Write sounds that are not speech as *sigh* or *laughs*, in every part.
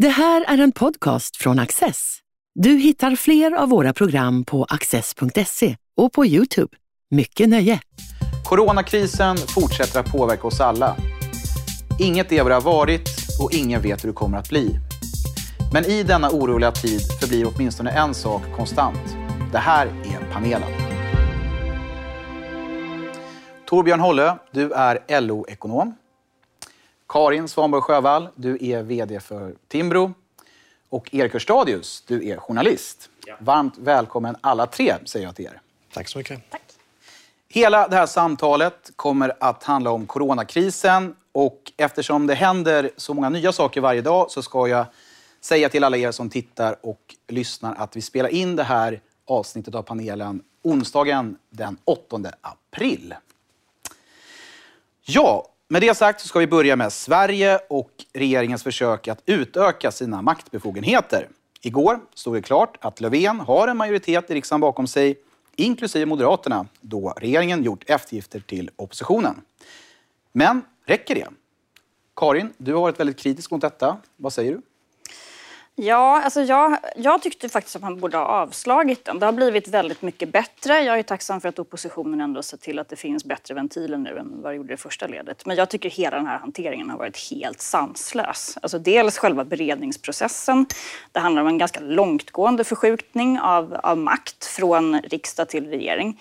Det här är en podcast från Access. Du hittar fler av våra program på access.se och på Youtube. Mycket nöje! Coronakrisen fortsätter att påverka oss alla. Inget är vad det har varit och ingen vet hur det kommer att bli. Men i denna oroliga tid förblir åtminstone en sak konstant. Det här är panelen. Torbjörn Hollö, du är LO-ekonom. Karin Svanborg Sjövall, du är VD för Timbro. Och Erik Hörstadius, du är journalist. Ja. Varmt välkommen alla tre, säger jag till er. Tack så mycket. Tack. Hela det här samtalet kommer att handla om coronakrisen och eftersom det händer så många nya saker varje dag så ska jag säga till alla er som tittar och lyssnar att vi spelar in det här avsnittet av panelen onsdagen den 8 april. Ja, med det sagt så ska vi börja med Sverige och regeringens försök att utöka sina maktbefogenheter. Igår stod det klart att Löfven har en majoritet i riksdagen bakom sig, inklusive Moderaterna, då regeringen gjort eftergifter till oppositionen. Men räcker det? Karin, du har varit väldigt kritisk mot detta. Vad säger du? Ja, alltså jag, jag tyckte faktiskt att man borde ha avslagit den. Det har blivit väldigt mycket bättre. Jag är tacksam för att oppositionen ändå sett till att det finns bättre ventiler nu än vad det gjorde i första ledet. Men jag tycker hela den här hanteringen har varit helt sanslös. Alltså dels själva beredningsprocessen. Det handlar om en ganska långtgående förskjutning av, av makt från riksdag till regering.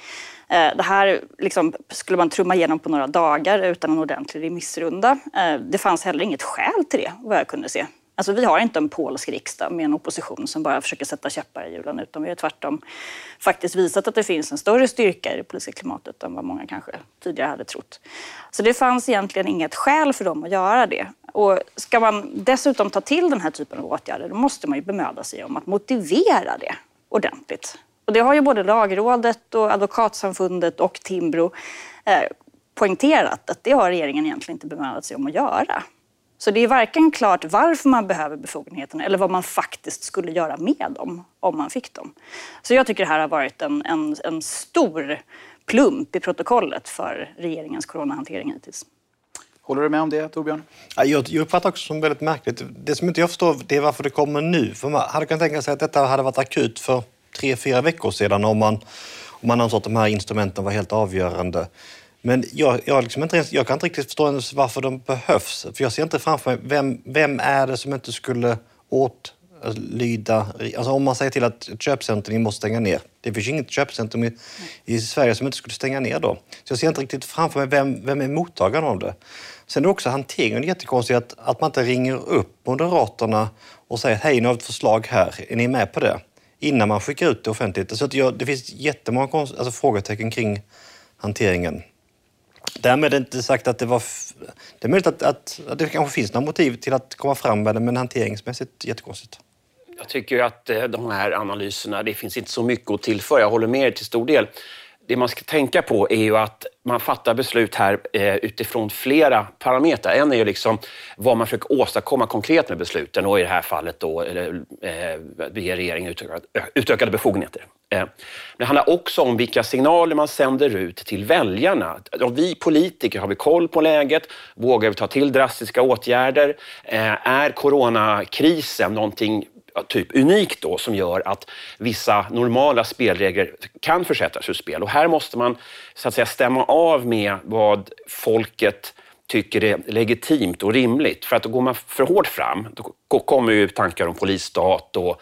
Eh, det här liksom, skulle man trumma igenom på några dagar utan en ordentlig remissrunda. Eh, det fanns heller inget skäl till det, vad jag kunde se. Alltså, vi har inte en polsk riksdag med en opposition som bara försöker sätta käppar i hjulen utan vi har tvärtom faktiskt visat att det finns en större styrka i det politiska klimatet än vad många kanske tidigare hade trott. Så det fanns egentligen inget skäl för dem att göra det. Och ska man dessutom ta till den här typen av åtgärder då måste man ju bemöda sig om att motivera det ordentligt. Och det har ju både Lagrådet och Advokatsamfundet och Timbro eh, poängterat att det har regeringen egentligen inte bemödat sig om att göra. Så det är varken klart varför man behöver befogenheterna eller vad man faktiskt skulle göra med dem om man fick dem. Så jag tycker det här har varit en, en, en stor plump i protokollet för regeringens coronahantering hittills. Håller du med om det, Torbjörn? Jag, jag uppfattar också som väldigt märkligt. Det som inte jag förstår det är varför det kommer nu. För man hade kunnat tänka sig att detta hade varit akut för tre, fyra veckor sedan om man, om man ansåg att de här instrumenten var helt avgörande. Men jag, jag, liksom inte, jag kan inte riktigt förstå varför de behövs. För jag ser inte framför mig, vem, vem är det som inte skulle åtlyda... Alltså om man säger till att köpcentrum måste stänga ner. Det finns ju inget köpcentrum i, i, Sverige som inte skulle stänga ner då. Så jag ser inte riktigt framför mig vem, vem är mottagaren av det. Sen är också hanteringen jättekonstig, att, att man inte ringer upp Moderaterna och säger hej, nu har vi ett förslag här, är ni med på det? Innan man skickar ut det offentligt. Så att jag, det finns jättemånga alltså, frågetecken kring hanteringen. Därmed är det inte sagt att det var... Det är möjligt att, att, att, det kanske finns några motiv till att komma fram med det, men hanteringsmässigt jättekonstigt. Jag tycker att eh, de här analyserna, det finns inte så mycket att tillföra. Jag håller med er till stor del det man ska tänka på är ju att man fattar beslut här eh, utifrån flera parametrar. En är ju liksom vad man försöker åstadkomma konkret med besluten och i det här fallet då eller, eh, ger regeringen utökade, utökade befogenheter. Eh, det handlar också om vilka signaler man sänder ut till väljarna. Om vi politiker, har vi koll på läget? Vågar vi ta till drastiska åtgärder? Eh, är coronakrisen någonting typ unikt då som gör att vissa normala spelregler kan försättas ur spel. Och här måste man så att säga stämma av med vad folket tycker är legitimt och rimligt. För att går man för hårt fram, då kommer ju tankar om polisstat och,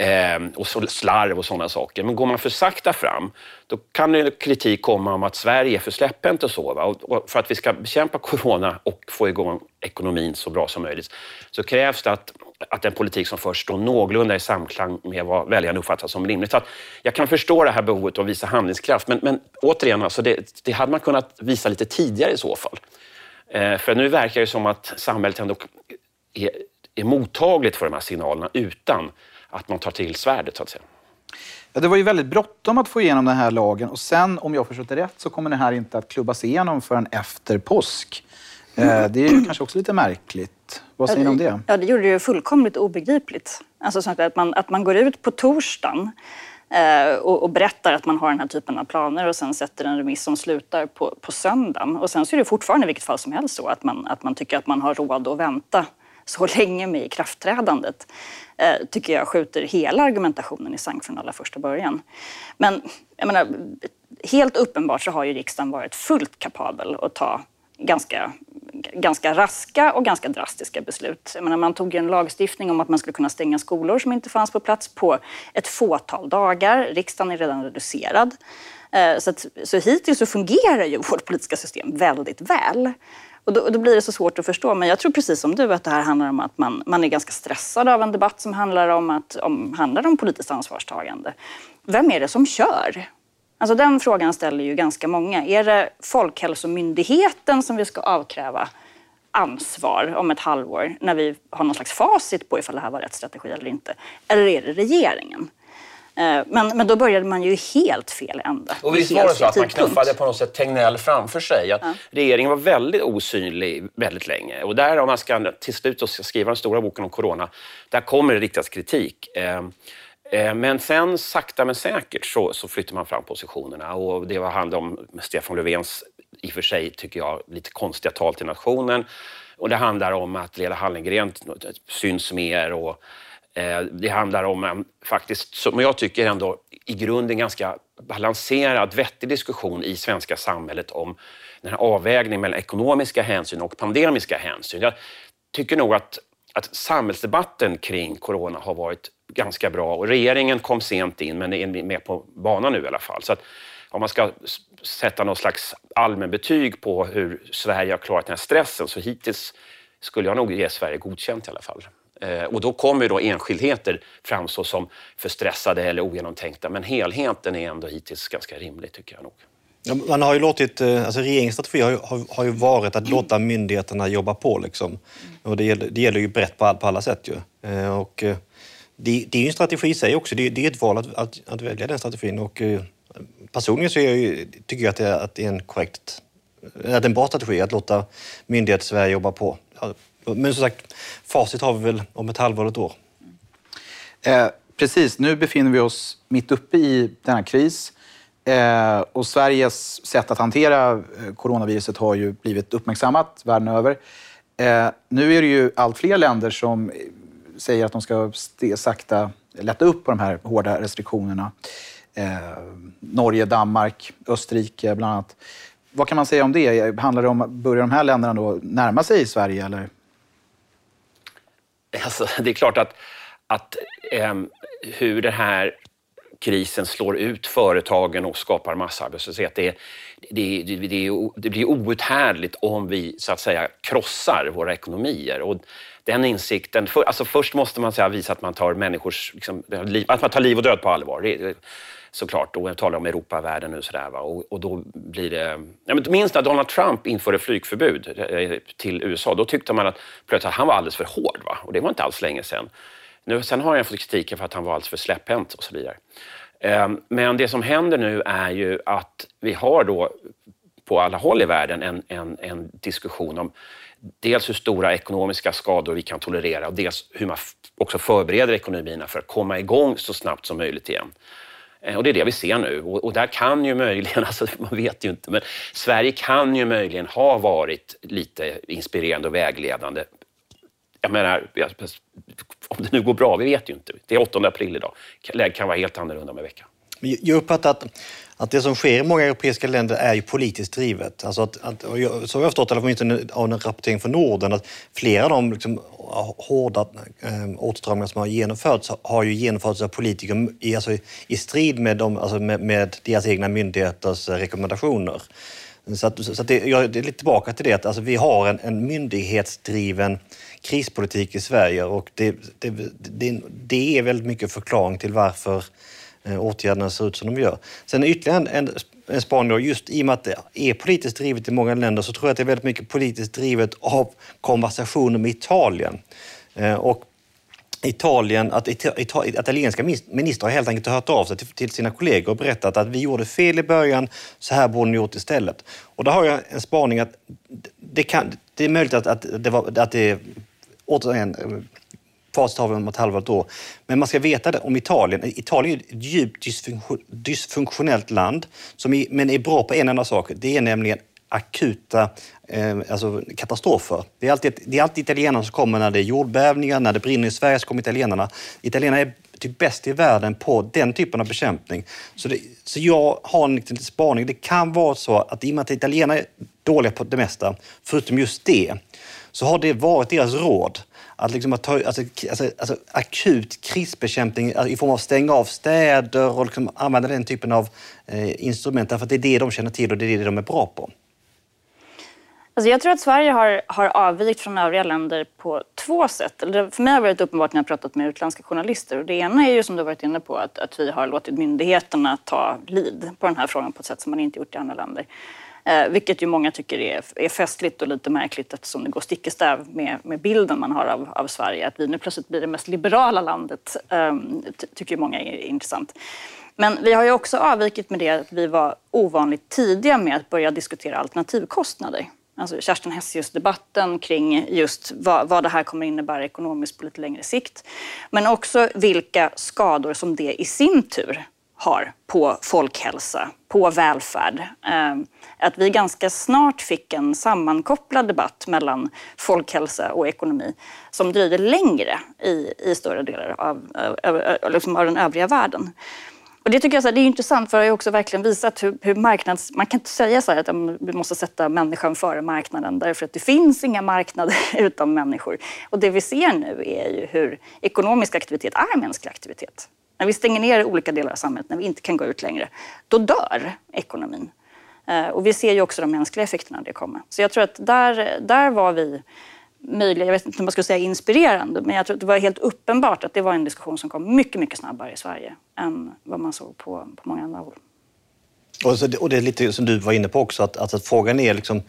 eh, och slarv och sådana saker. Men går man för sakta fram, då kan det kritik komma om att Sverige är för släpphänt och så. Va? Och för att vi ska bekämpa corona och få igång ekonomin så bra som möjligt så krävs det att att den politik som förs står någorlunda i samklang med vad väljarna uppfattar som rimligt. Så jag kan förstå det här behovet av att visa handlingskraft, men, men återigen, alltså det, det, hade man kunnat visa lite tidigare i så fall. Eh, för nu verkar det som att samhället ändå är, är mottagligt för de här signalerna utan att man tar till svärdet, så att säga. Ja, det var ju väldigt bråttom att få igenom den här lagen och sen, om jag förstått det rätt, så kommer den här inte att klubbas igenom förrän efter påsk. Eh, det är kanske också lite märkligt. Vad säger ni om det? Ja, det gjorde det ju fullkomligt obegripligt. Alltså så att man, att man går ut på torsdagen eh, och, och, berättar att man har den här typen av planer och sen sätter en remiss som slutar på, på söndagen. Och sen så är det fortfarande i vilket fall som helst så att man, att man tycker att man har råd att vänta så länge med ikraftträdandet eh, tycker jag skjuter hela argumentationen i sank från allra första början. Men jag menar, helt uppenbart så har ju riksdagen varit fullt kapabel att ta ganska, ganska raska och ganska drastiska beslut. Jag menar, man tog en lagstiftning om att man skulle kunna stänga skolor som inte fanns på plats på ett fåtal dagar. Riksdagen är redan reducerad. Eh, så, att, så hittills så fungerar ju vårt politiska system väldigt väl. Och då, då, blir det så svårt att förstå. Men jag tror precis som du att det här handlar om att man, man är ganska stressad av en debatt som handlar om, att, om, handlar om politiskt ansvarstagande. Vem är det som kör? Alltså den frågan ställer ju ganska många. Är det Folkhälsomyndigheten som vi ska avkräva ansvar om ett halvår när vi har någon slags facit på ifall det här var rätt strategi eller inte? Eller är det regeringen? Eh, men, men då började man ju helt fel ända. Och visst var det så att man knuffade på något sätt Tegnell framför sig? Att ja. Regeringen var väldigt osynlig väldigt länge. Och där, om man ska till slut ska skriva den stora boken om corona, där kommer det riktas kritik. Eh, men sen sakta men säkert så, så flyttar man fram positionerna och det var om Stefan Löfvens, i och för sig tycker jag, lite konstiga tal till nationen. Och det handlar om att Lena Hallengren syns mer och Eh, det handlar om en, faktiskt, som jag tycker ändå, i grunden ganska balanserad, vettig diskussion i svenska samhället om den här avvägningen mellan ekonomiska hänsyn och pandemiska hänsyn. Jag tycker nog att, att samhällsdebatten kring corona har varit ganska bra och regeringen kom sent in men är med på banan nu i alla fall. Så att om man ska sätta någon slags allmänbetyg på hur Sverige har klarat den här stressen så hittills skulle jag nog ge Sverige godkänt i alla fall. Eh, och då kommer då enskildheter framstå som för stressade eller ogenomtänkta. Men helheten är ändå hittills ganska rimlig tycker jag nog. Man har ju låtit, eh, alltså regeringens strategi har ju, har, ju varit att låta myndigheterna jobba på. Liksom. Och det, gäller, det gäller ju brett på, på alla sätt. Ju. Eh, och det, det är ju en strategi i sig också. Det, det är ett val att, att, att, välja den strategin. Och eh, personligen så jag ju, tycker jag att det, är, att det är en korrekt, eh, att en bra strategi att låta myndigheter jobba på. Men som sagt, facit har vi väl om ett halvår, ett år. Eh, precis, nu befinner vi oss mitt uppe i denna kris. Eh, och Sveriges sätt att hantera eh, coronaviruset har ju blivit uppmärksammat världen över. Eh, nu är det ju allt fler länder som säger att de ska sakta lätta upp på de här hårda restriktionerna. Eh, Norge, Danmark, Österrike bland annat. Vad kan man säga om det? Handlar det om, börjar de här länderna då närma sig Sverige? Eller? Alltså, det är klart att, att eh, hur det här krisen slår ut företagen och skapar massarbetslöshet. Det, det, det, det, det blir outhärdligt om vi så att säga krossar våra ekonomier. Och den insikten, för, alltså först måste man säga, visa att man tar människors liksom, liv, att man tar liv och död på allvar. såklart, och jag talar om Europa, världen nu sådär. Va? Och, och då blir det... Ja, men minst när Donald Trump införde flygförbud eh, till USA, då tyckte man att plötsligt att han var alldeles för hård. Va? Och det var inte alls länge sedan. Nu, sen har han fått kritik för att han var alldeles för släpphänt och så vidare. Ehm, men det som händer nu är ju att vi har då på alla håll i världen en, en, en diskussion om dels hur stora ekonomiska skador vi kan tolerera och dels hur man också förbereder ekonomierna för att komma igång så snabbt som möjligt igen. Ehm, och det är det vi ser nu. Och, och, där kan ju möjligen, *laughs* alltså man vet ju inte, men Sverige kan ju möjligen ha varit lite inspirerande och vägledande. Jag menar, om det nu går bra, vi vet ju inte. Det är 8 april idag. Läget kan vara helt annorlunda om en vecka. Jag uppfattar att, att det som sker i många europeiska länder är ju politiskt drivet. Alltså att, att, så har jag förstått, åtminstone av en rapportering från Norden, att flera av de liksom, hårda eh, åtstramningar som har genomförts har ju genomförts av politiker i, alltså, i strid med, dem, alltså med, med deras egna myndigheters rekommendationer. Så, att, så att det, jag, det är lite tillbaka till det att alltså, vi har en, en myndighetsdriven krispolitik i Sverige och det, det, det, det är väldigt mycket förklaring till varför eh, åtgärderna ser ut som de gör. Sen ytterligare en, en en spaning då, just i och med att det är politiskt drivet i många länder så tror jag att det är väldigt mycket politiskt drivet av konversationer med Italien. Eh, och Italien, att italienska ministrar har helt enkelt hört av sig till, sina kollegor och berättat att vi gjorde fel i början, så här borde ni gjort istället. Och då har jag en spaning att det, kan, det är möjligt att, att det, var, att det återigen facit har vi om ett halvår år. Men man ska veta det om Italien. Italien är ett djupt dysfunktionellt land, som är, men är bra på en enda sak. Det är nämligen akuta eh, alltså katastrofer. Det är, alltid, det är alltid italienarna som kommer när det är jordbävningar, när det brinner i Sverige så kommer italienarna. Italienarna är typ bäst i världen på den typen av bekämpning. Så, det, så jag har en liten spaning. Det kan vara så att i och med att italienarna är dåliga på det mesta, förutom just det, så har det varit deras råd att, liksom att ta, alltså, alltså, alltså, akut krisbekämpning alltså, i form av stänga av städer och liksom använda den typen av eh, instrument därför att det är det de känner till och det är det de är bra på. Alltså jag tror att Sverige har, har avvikit från övriga länder på två sätt. För mig har det varit uppenbart när jag pratat med utländska journalister. Och det ena är ju som du varit inne på att, att vi har låtit myndigheterna ta lead på den här frågan på ett sätt som man inte gjort i andra länder. Eh, vilket ju många tycker är, är festligt och lite märkligt eftersom det går stick i stäv med, med bilden man har av, av Sverige. Att vi nu plötsligt blir det mest liberala landet eh, tycker många är intressant. Men vi har ju också avvikit med det att vi var ovanligt tidiga med att börja diskutera alternativkostnader. Alltså Kerstin Hessius-debatten kring just vad, vad det här kommer innebära ekonomiskt på lite längre sikt. Men också vilka skador som det i sin tur har på folkhälsa, på välfärd. Ehm, att vi ganska snart fick en sammankopplad debatt mellan folkhälsa och ekonomi som dröjde längre i, i större delar av, av, liksom av den övriga världen. Och det tycker jag så här, det är intressant för det har också verkligen visat hur, hur marknads... Man kan inte säga så att vi måste sätta människan före marknaden därför att det finns inga marknader *laughs* utan människor. Och det vi ser nu är ju hur ekonomisk aktivitet är mänsklig aktivitet. När vi stänger ner olika delar av samhället, när vi inte kan gå ut längre, då dör ekonomin. Eh, och vi ser ju också de mänskliga effekterna av det komma. Så jag tror att där, där var vi möjliga, jag vet inte om man skulle säga inspirerande, men jag tror att det var helt uppenbart att det var en diskussion som kom mycket, mycket snabbare i Sverige än vad man såg på, på många andra håll. Och, så, och det är lite som du var inne på också, att, att frågan är liksom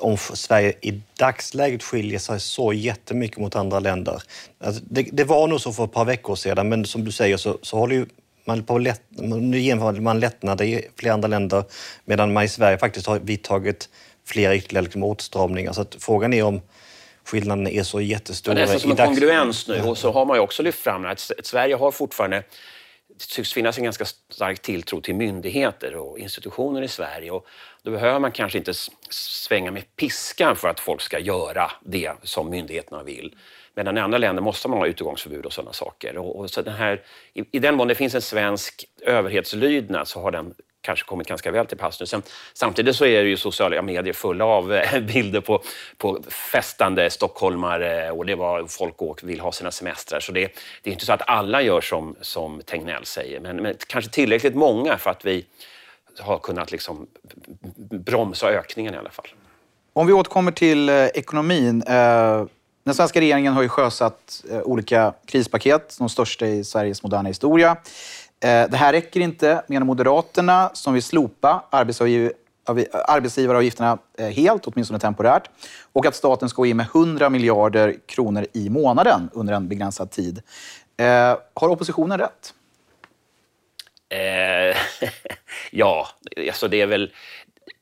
om Sverige i dagsläget skiljer sig så jättemycket mot andra länder. Alltså det, det, var nog så för ett par veckor sedan, men som du säger så, så håller ju man på lätt, nu genomför man lättnader i flera andra länder medan man i Sverige faktiskt har vidtagit flera ytterligare liksom åtstramningar. Så att frågan är om skillnaderna är så jättestora. det är som en kongruens nu och så har man ju också lyft fram att Sverige har fortfarande det tycks finnas en ganska stark tilltro till myndigheter och institutioner i Sverige. Och då behöver man kanske inte svänga med piskan för att folk ska göra det som myndigheterna vill. Medan i andra länder måste man ha utegångsförbud och sådana saker. Och, och så den här, i, I den mån det finns en svensk överhetslydnad så har den kanske kommit ganska väl till pass nu. Sen, samtidigt så är det ju sociala medier fulla av eh, *laughs* bilder på, på festande stockholmare eh, och det var folk och vill ha sina semestrar. Så det, det är inte så att alla gör som, som Tegnell säger, men, men kanske tillräckligt många för att vi har kunnat liksom bromsa ökningen i alla fall. Om vi återkommer till eh, ekonomin. Den svenska regeringen har ju sjösatt olika krispaket, de största i Sveriges moderna historia. Eh, det här räcker inte, menar Moderaterna, som vill slopa arbetsgivaravgifterna eh, helt, åtminstone temporärt, och att staten ska gå in med 100 miljarder kronor i månaden under en begränsad tid. Eh, har oppositionen rätt? Eh, *laughs* ja, alltså det är väl...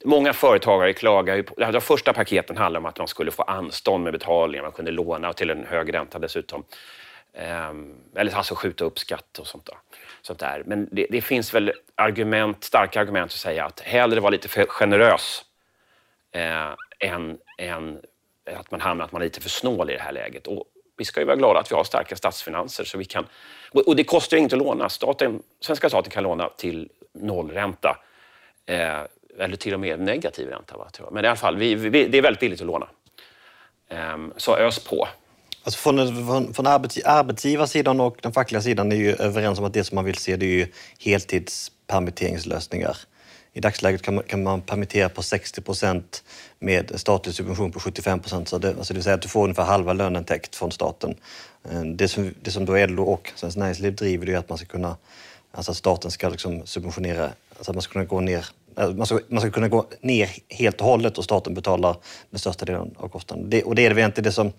Många företagare klagar ju på... De första paketen handlade om att man skulle få anstånd med betalningar, man kunde låna till en hög ränta dessutom. Eh, eller alltså skjuta upp skatt och sånt där sånt där. Men det, det, finns väl argument, starka argument att säga att hellre vara lite för generös eh, än, än att man hamnar att man är lite för snål i det här läget. Och vi ska ju vara glada att vi har starka statsfinanser. Så vi kan, och det kostar ju inte att låna. Staten, svenska staten kan låna till nollränta. Eh, eller till och med negativ ränta. Va, Men i alla fall, vi, vi, det är väldigt billigt att låna. Eh, så ös på. Alltså från, från, från arbetsgivarsidan och den fackliga sidan är ju överens om att det som man vill se det är ju heltidspermitteringslösningar. I dagsläget kan man, kan man permittera på 60 procent med statlig subvention på 75 procent. Så det, alltså det vill säga att du får ungefär halva lönen täckt från staten. Eh, det som, det som då LO och Svenskt Näringsliv driver det är att man ska kunna, alltså att staten ska liksom subventionera, alltså att man ska kunna gå ner eh, man ska, man ska kunna gå ner helt och hållet och staten betalar den största delen av kostnaden. Det, och det är väl inte det som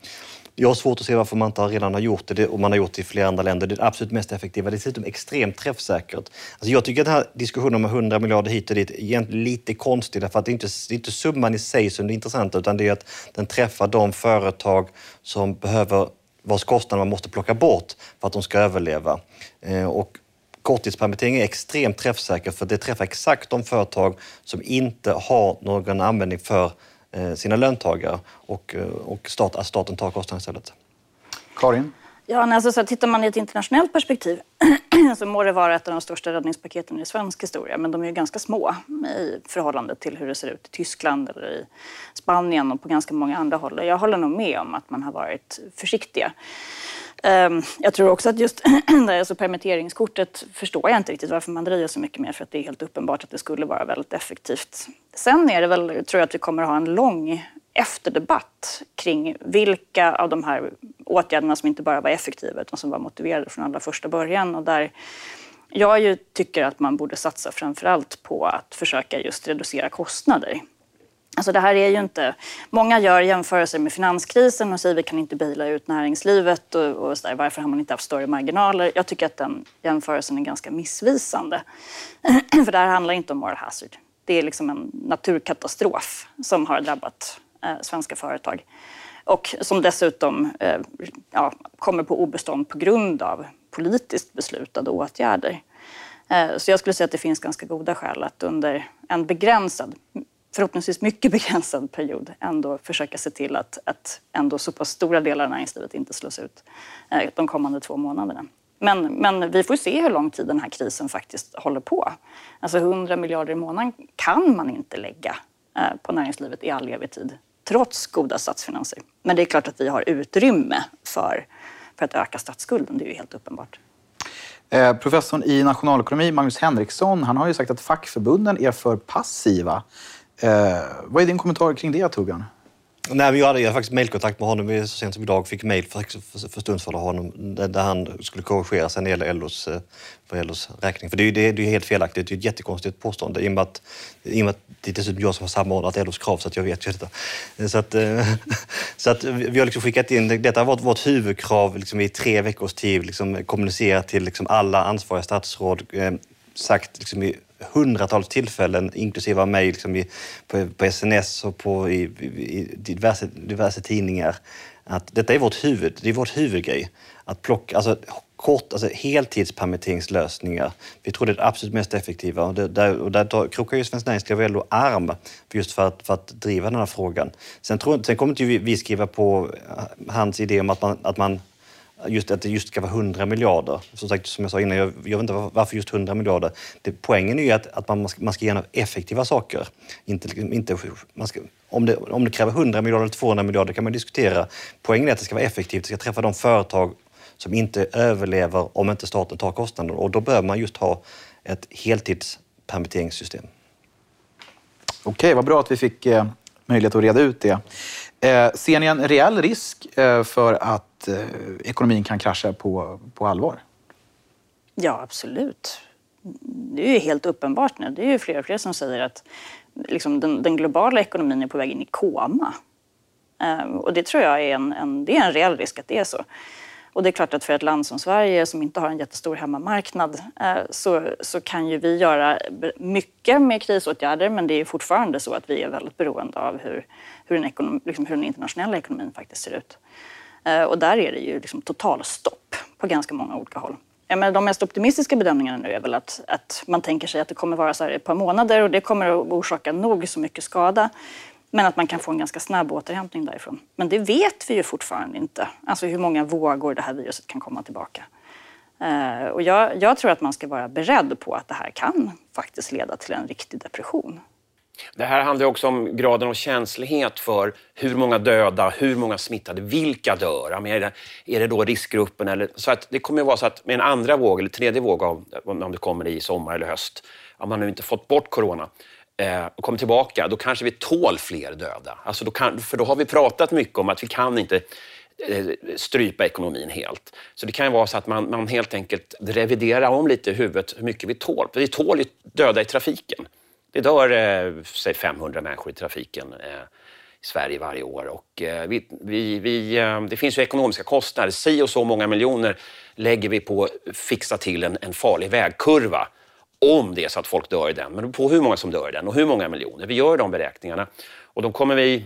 jag har svårt att se varför man inte redan har gjort det och man har gjort det i flera andra länder. Det är det absolut mest effektiva. Dessutom extremt träffsäkert. Alltså jag tycker att den här diskussionen om 100 miljarder hit och dit är egentligen lite konstig därför att det är inte, det är inte summan i sig som är intressant utan det är att den träffar de företag som behöver vars kostnader man måste plocka bort för att de ska överleva. Eh, och korttidspermittering är extremt träffsäker för det träffar exakt de företag som inte har någon användning för sina löntagare och, eh, och stat, att staten tar kostnaden istället. Karin? Ja, alltså, så tittar man i ett internationellt perspektiv *clears throat* så må det vara ett av de största räddningspaketen i svensk historia, men de är ju ganska små i förhållande till hur det ser ut i Tyskland eller i Spanien och på ganska många andra håll. Jag håller nog med om att man har varit försiktiga. Ehm, jag tror också att just *clears throat* alltså permitteringskortet förstår jag inte riktigt varför man dröjer så mycket med för att det är helt uppenbart att det skulle vara väldigt effektivt. Sen är det väl, tror jag att vi kommer att ha en lång efterdebatt kring vilka av de här åtgärderna som inte bara var effektiva utan som var motiverade från allra första början. Och där jag ju tycker att man borde satsa framförallt på att försöka just reducera kostnader. Alltså det här är ju inte... Många gör jämförelser med finanskrisen och säger vi kan inte bila ut näringslivet och, och så där, varför har man inte haft större marginaler? Jag tycker att den jämförelsen är ganska missvisande. *clears throat* För det här handlar inte om moral hazard. Det är liksom en naturkatastrof som har drabbat eh, svenska företag och som dessutom eh, ja, kommer på obestånd på grund av politiskt beslutade åtgärder. Eh, så jag skulle säga att det finns ganska goda skäl att under en begränsad förhoppningsvis mycket *laughs* begränsad period ändå försöka se till att, att ändå så pass stora delar av näringslivet inte slås ut eh, de kommande två månaderna. Men, men vi får se hur lång tid den här krisen faktiskt håller på. Alltså 100 miljarder i månaden kan man inte lägga eh, på näringslivet i all evig tid, trots goda statsfinanser. Men det är klart att vi har utrymme för, för att öka statsskulden, det är ju helt uppenbart. Eh, professorn i nationalekonomi, Magnus Henriksson, han har ju sagt att fackförbunden är för passiva Eh, vad är din kommentar kring det, Torbjörn? Nej, men jag hade faktiskt mejlkontakt med honom så sent som idag. Fick mejl för, för, för stund av honom där han skulle korrigera sig när det gäller LOs, för eh, LOs räkning. För det är ju det, det är helt felaktigt. Det är ett jättekonstigt påstående i och med att, i och med att det är dessutom jag som har samordnat LOs krav så att jag vet ju detta. Så att, eh, *laughs* så att vi har liksom skickat in, detta har varit vårt huvudkrav liksom i tre veckors tid, liksom kommunicerat till liksom alla ansvariga statsråd, eh, sagt liksom i hundratals tillfällen, inklusive av mig liksom i, på, på, SNS och på, i, i diverse, diverse, tidningar, att detta är vårt huvud, det är vårt huvudgrej. Att plocka, alltså, kort, alltså heltidspermitteringslösningar. Vi tror det är det absolut mest effektiva och, det, där, och där krokar ju Svenskt Näringsliv och LO arm just för att, för att driva den här frågan. Sen, tror, sen kommer inte vi, vi skriva på eh, hans idé om att man, att man just att det just ska vara 100 miljarder. Som sagt, som jag sa innan, jag, jag vet inte varför just 100 miljarder. Det, poängen är ju att, att man, ska, man ska genomföra effektiva saker. Inte, inte, man ska, om, det, om det kräver 100 miljarder eller 200 miljarder kan man diskutera. Poängen är att det ska vara effektivt, det ska träffa de företag som inte överlever om inte staten tar kostnaden. Och då bör man just ha ett heltidspermitteringssystem. Okej, vad bra att vi fick eh, möjlighet att reda ut det. Eh, ser ni en reell risk eh, för att eh, ekonomin kan krascha på, på allvar? Ja, absolut. Det är ju helt uppenbart nu. Det är ju fler och fler som säger att liksom, den, den globala ekonomin är på väg in i koma. Eh, och det tror jag är en, en, det är en reell risk att det är så. Och det är klart att för ett land som Sverige som inte har en jättestor hemmamarknad eh, så, så kan ju vi göra mycket med krisåtgärder men det är fortfarande så att vi är väldigt beroende av hur, hur, en ekonom, liksom hur den internationella ekonomin faktiskt ser ut. Eh, och där är det ju liksom totalstopp på ganska många olika håll. Men de mest optimistiska bedömningarna nu är väl att, att man tänker sig att det kommer vara så här ett par månader och det kommer att orsaka nog så mycket skada. Men att man kan få en ganska snabb återhämtning därifrån. Men det vet vi ju fortfarande inte. Alltså hur många vågor det här viruset kan komma tillbaka. Eh, och jag, jag, tror att man ska vara beredd på att det här kan faktiskt leda till en riktig depression. Det här handlar också om graden av känslighet för hur många döda, hur många smittade, vilka dör? Är det, är det då riskgruppen? Eller, så att det kommer att vara så att med en andra våg eller tredje våg, av, om det kommer i sommar eller höst, om man nu inte fått bort corona eh, och kommer tillbaka, då kanske vi tål fler döda. Alltså då kan, för då har vi pratat mycket om att vi kan inte eh, strypa ekonomin helt. Så det kan ju vara så att man, man helt enkelt reviderar om lite i huvudet hur mycket vi tål. För vi tål ju döda i trafiken. Det dör eh, säg 500 människor i trafiken eh, i Sverige varje år. Och, eh, vi, vi, vi, eh, det finns ju ekonomiska kostnader. Si och så många miljoner lägger vi på att fixa till en, en farlig vägkurva om det är så att folk dör i den. Men på hur många som dör i den och hur många miljoner. Vi gör de beräkningarna och de kommer vi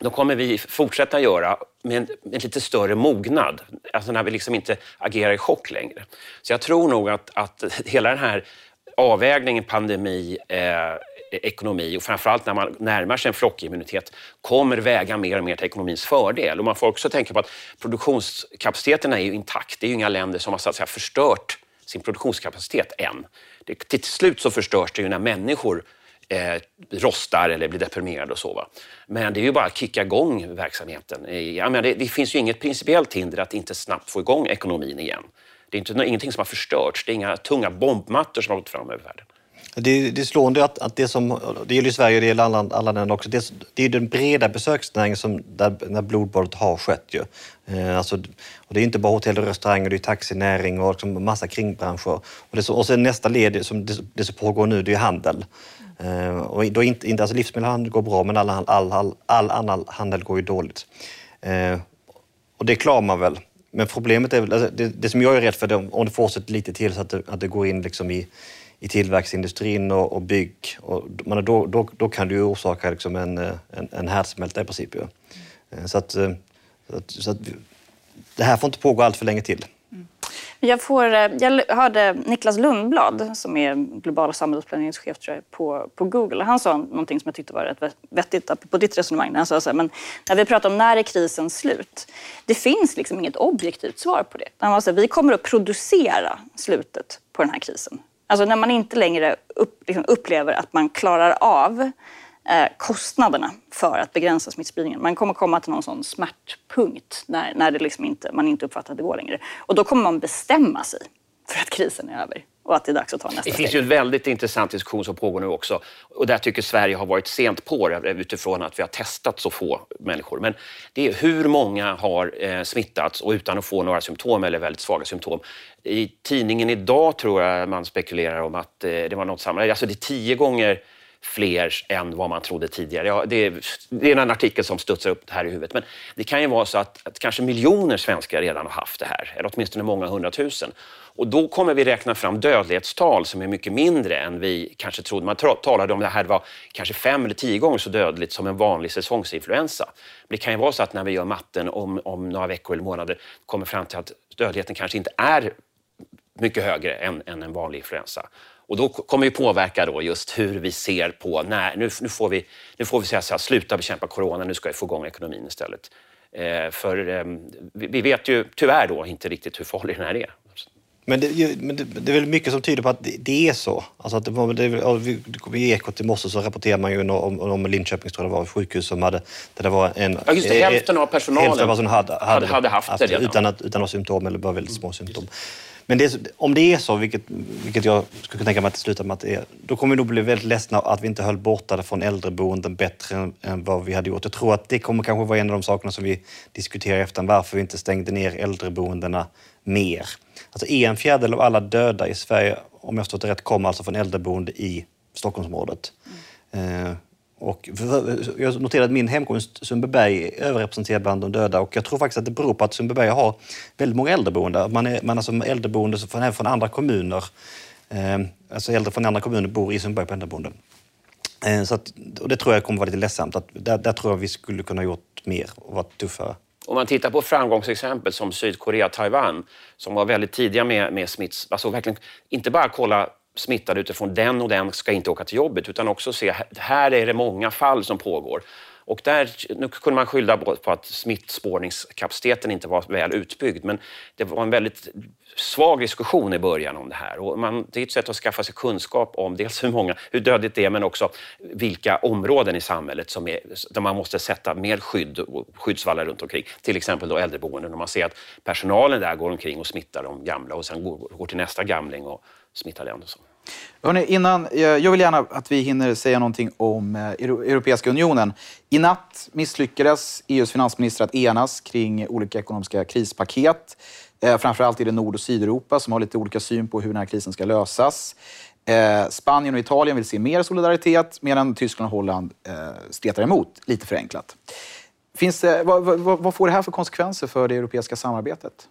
de kommer vi fortsätta göra med en, med lite större mognad. Alltså när vi liksom inte agerar i chock längre. Så jag tror nog att, att *laughs* hela den här avvägningen pandemi, eh, ekonomi och framförallt när man närmar sig en flockimmunitet kommer väga mer och mer till ekonomins fördel. Och man får också tänka på att produktionskapaciteten är ju intakt. Det är ju inga länder som har så att säga, förstört sin produktionskapacitet än. Det, till slut så förstörs det ju när människor eh, rostar eller blir deprimerade och så. Va? Men det är ju bara att kicka igång verksamheten. Ja, men det, det finns ju inget principiellt hinder att inte snabbt få igång ekonomin igen. Det är inte, ingenting som har förstörts. Det är inga tunga bombmattor som har gått fram över världen. Det, det är slående att, att det som, det gäller Sverige och det gäller alla, alla länder också, det, det är den breda besöksnäringen som, där, där blodbadet har skett. Ju. Eh, alltså, och det är inte bara hotell och restauranger, det är taxinäring och liksom massa kringbranscher. Och, det, och sen nästa led, som det, det som pågår nu, det är handel. Eh, och då inte, inte, alltså livsmedelshandel går bra, men all, all, all, all annan handel går ju dåligt. Eh, och det klarar man väl. Men problemet är väl, alltså, det, det som jag är rädd för, det, om det fortsätter lite till så att det, att det går in liksom i i tillverkningsindustrin och, och bygg. Och, man, då, då, då kan det ju orsaka liksom en, en, en härdsmälta i princip. Ja. Eh, eh, så, att, så, att, så att, det här får inte pågå allt för länge till. Jag, får, eh, jag hörde Niklas Lundblad, som är global samhällsplaneringschef tror jag, på, på Google. Han sa någonting som jag tyckte var rätt vettigt på ditt resonemang. Han sa så här, men när vi pratar om när är krisen slut? Det finns liksom inget objektivt svar på det. Han sa, vi kommer att producera slutet på den här krisen. Alltså när man inte längre upp, liksom upplever att man klarar av kostnaderna för att begränsa smittspridningen. Man kommer komma till någon sån smärtpunkt när, när det liksom inte, man inte uppfattar att det går längre. Och då kommer man bestämma sig för att krisen är över och att det är dags att ta nästa steg. Det finns ju en väldigt intressant diskussion som pågår nu också. Och där tycker Sverige har varit sent på det utifrån att vi har testat så få människor. Men det är hur många har eh, smittats och utan att få några symptom eller väldigt svaga symptom. I tidningen idag tror jag man spekulerar om att eh, det var något samma. Alltså det är tio gånger fler än vad man trodde tidigare. Ja, det, är, det är en artikel som studsar upp här i huvudet. Men det kan ju vara så att, att kanske miljoner svenskar redan har haft det här, eller åtminstone många hundratusen. Och då kommer vi räkna fram dödlighetstal som är mycket mindre än vi kanske trodde. Man talade om att det här var kanske fem eller tio gånger så dödligt som en vanlig säsongsinfluensa. Men det kan ju vara så att när vi gör matten om, om några veckor eller månader kommer fram till att dödligheten kanske inte är mycket högre än, än en vanlig influensa. Och då kommer vi påverka då just hur vi ser på, när, nu, nu får vi, nu får vi säga så här, sluta bekämpa corona, nu ska vi få igång ekonomin istället. Eh, för eh, vi, vi vet ju tyvärr då inte riktigt hur farlig den här är. Men det, men det, det, är väl mycket som tyder på att det, det är så. Alltså att det, det, I Ekot i morse så rapporterar man ju om, om Linköpings tror det var, sjukhus som hade... Där det var en, ja, just det, hälften av personalen hälften av personalen hade, hade, hade haft, det redan. Utan, att, utan att symptom eller bara väldigt små symptom. Men det, om det är så, vilket, vilket jag skulle kunna tänka mig att det slutar med att det är, då kommer vi nog bli väldigt ledsna att vi inte höll borta från äldreboenden bättre än, än, vad vi hade gjort. Jag tror att det kommer kanske vara en av de sakerna som vi diskuterar efter varför vi inte stängde ner äldreboendena mer. Alltså en fjärdedel av alla döda i Sverige, om jag förstått det rätt, kommer alltså från äldreboende i Stockholmsområdet. Mm. Eh, och jag noterade att min hemkommun Sundbyberg är överrepresenterad bland de döda och jag tror faktiskt att det beror på att Sundbyberg har väldigt många äldreboenden. Man är, man är som äldreboende från, från andra kommuner. Eh, alltså äldre från andra kommuner bor i Sundbyberg på äldreboenden. Eh, så att, och det tror jag kommer vara lite ledsamt. Att där, där tror jag vi skulle kunna gjort mer och varit tuffare. Om man tittar på framgångsexempel som Sydkorea och Taiwan som var väldigt tidiga med, med smitts... Alltså verkligen inte bara kolla smittade utifrån den och den ska inte åka till jobbet utan också se här är det många fall som pågår. Och där, nu kunde man skylla på att smittspårningskapaciteten inte var väl utbyggd men det var en väldigt svag diskussion i början om det här. Och man, det är ett sätt att skaffa sig kunskap om dels hur, många, hur dödligt det är men också vilka områden i samhället som är, där man måste sätta mer skydd och skyddsvallar runt omkring. Till exempel då äldreboenden. Om man ser att personalen där går omkring och smittar de gamla och sen går, går till nästa gamling och smittar den. Och så. Hörrni, innan, eh, jag vill gärna att vi hinner säga någonting om eh, Europeiska unionen. I natt misslyckades EUs finansministrar att enas kring olika ekonomiska krispaket. Eh, framförallt i det Nord och Sydeuropa som har lite olika syn på hur den här krisen ska lösas. Spanien och Italien vill se mer solidaritet medan Tyskland och Holland stretar emot, lite förenklat. Finns det, vad, vad, vad får det här för konsekvenser för det europeiska samarbetet?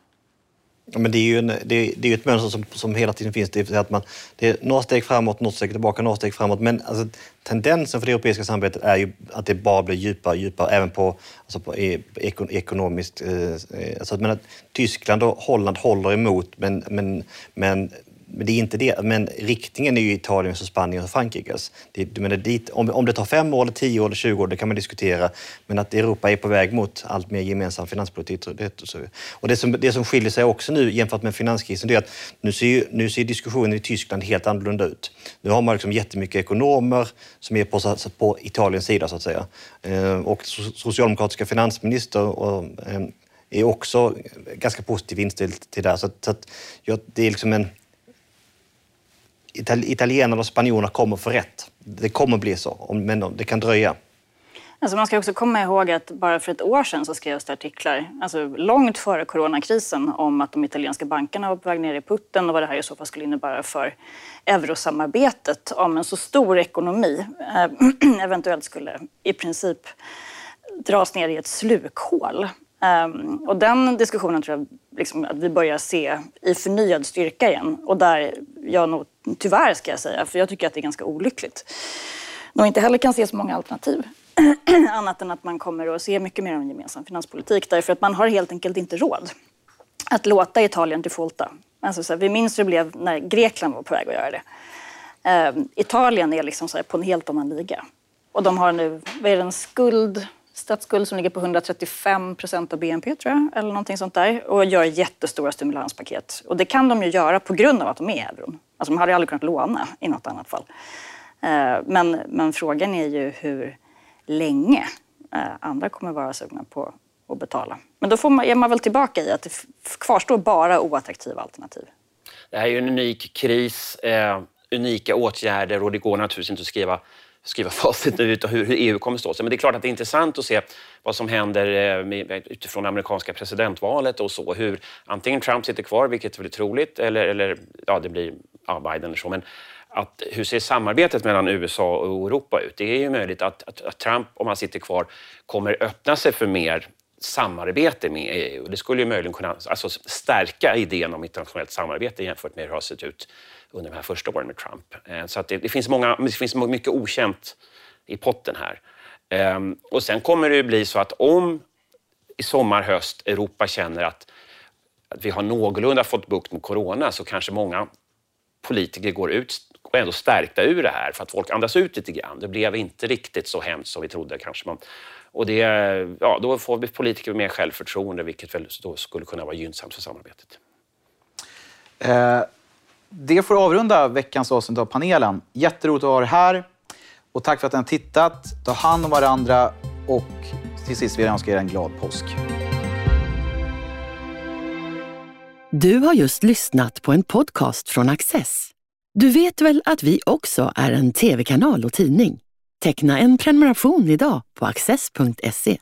Ja, men det är ju en, det, det är ett mönster som, som hela tiden finns. Det är, att man, det är några steg framåt, några steg tillbaka, några steg framåt. Men alltså, tendensen för det europeiska samarbetet är ju att det bara blir djupare och djupare, även på, alltså på e, ekonomiskt. Eh, alltså, men att Tyskland och Holland håller emot, men, men, men men det är inte det. Men riktningen är ju Italiens, Spaniens och Frankrikes. Det, dit, om, om det tar fem år, eller tio år eller tjugo år, det kan man diskutera. Men att Europa är på väg mot allt mer gemensam finanspolitik. Det, och det som, det som skiljer sig också nu jämfört med finanskrisen, det är att nu ser, nu ser diskussionen i Tyskland helt annorlunda ut. Nu har man liksom jättemycket ekonomer som är på, på Italiens sida, så att säga. Ehm, och socialdemokratiska finansminister och, ehm, är också ganska positivt inställd till det. Så, att, så att, ja, det är liksom en italienarna och spanjorerna kommer få rätt. Det kommer bli så, men det kan dröja. Alltså man ska också komma ihåg att bara för ett år sedan så skrevs det artiklar, alltså långt före coronakrisen, om att de italienska bankerna var på väg ner i putten och vad det här i så fall skulle innebära för eurosamarbetet om en så stor ekonomi äh, *clears throat* eventuellt skulle i princip dras ner i ett slukhål. Um, och den diskussionen tror jag liksom, att vi börjar se i förnyad styrka igen. Och där jag nog, tyvärr ska jag säga, för jag tycker att det är ganska olyckligt, nog inte heller kan se så många alternativ. *clears throat* Annat än att man kommer att se mycket mer av en gemensam finanspolitik. Därför att man har helt enkelt inte råd att låta Italien defaulta. Alltså, så här, vi minns hur det blev när Grekland var på väg att göra det. Um, Italien är liksom så här, på en helt annan liga. Och de har nu, vad är det, en skuld statsskuld som ligger på 135 procent av BNP, tror jag, eller någonting sånt där, och gör jättestora stimulanspaket. Och det kan de ju göra på grund av att de är i euron. Alltså, de hade ju aldrig kunnat låna i något annat fall. Eh, men, men frågan är ju hur länge eh, andra kommer vara sugna på att betala. Men då får man, är man väl tillbaka i att det kvarstår bara oattraktiva alternativ. Det här är ju en unik kris, eh, unika åtgärder och det går naturligtvis inte att skriva skriva *laughs* facit nu utav hur, EU kommer stå sig. Men det är klart att det är intressant att se vad som händer eh, med, utifrån det amerikanska presidentvalet och så. Hur antingen Trump sitter kvar, vilket är väldigt troligt, eller, eller ja, det blir ja, Biden eller så. Men att, hur ser samarbetet mellan USA och Europa ut? Det är ju möjligt att, att, att Trump, om han sitter kvar, kommer öppna sig för mer samarbete med EU. Det skulle ju möjligen kunna alltså, stärka idén om internationellt samarbete jämfört med hur det har sett ut under de här första åren med Trump. Eh, så att det, det, finns många, det finns mycket okänt i potten här. Ehm, och sen kommer det ju bli så att om i sommar, höst Europa känner att, att vi har någorlunda fått bukt med corona så kanske många politiker går ut och ändå stärkta ur det här för att folk andas ut lite grann. Det blev inte riktigt så hemskt som vi trodde kanske. Man, och det, ja, då får vi politiker mer självförtroende vilket väl då skulle kunna vara gynnsamt för samarbetet. Eh, det får avrunda veckans avsnitt av panelen. Jätteroligt att ha er här. Och tack för att ni har tittat. Ta hand om varandra och till sist vill jag önska er en glad påsk. Du har just lyssnat på en podcast från Access. Du vet väl att vi också är en tv-kanal och tidning? Teckna en prenumeration idag på access.se.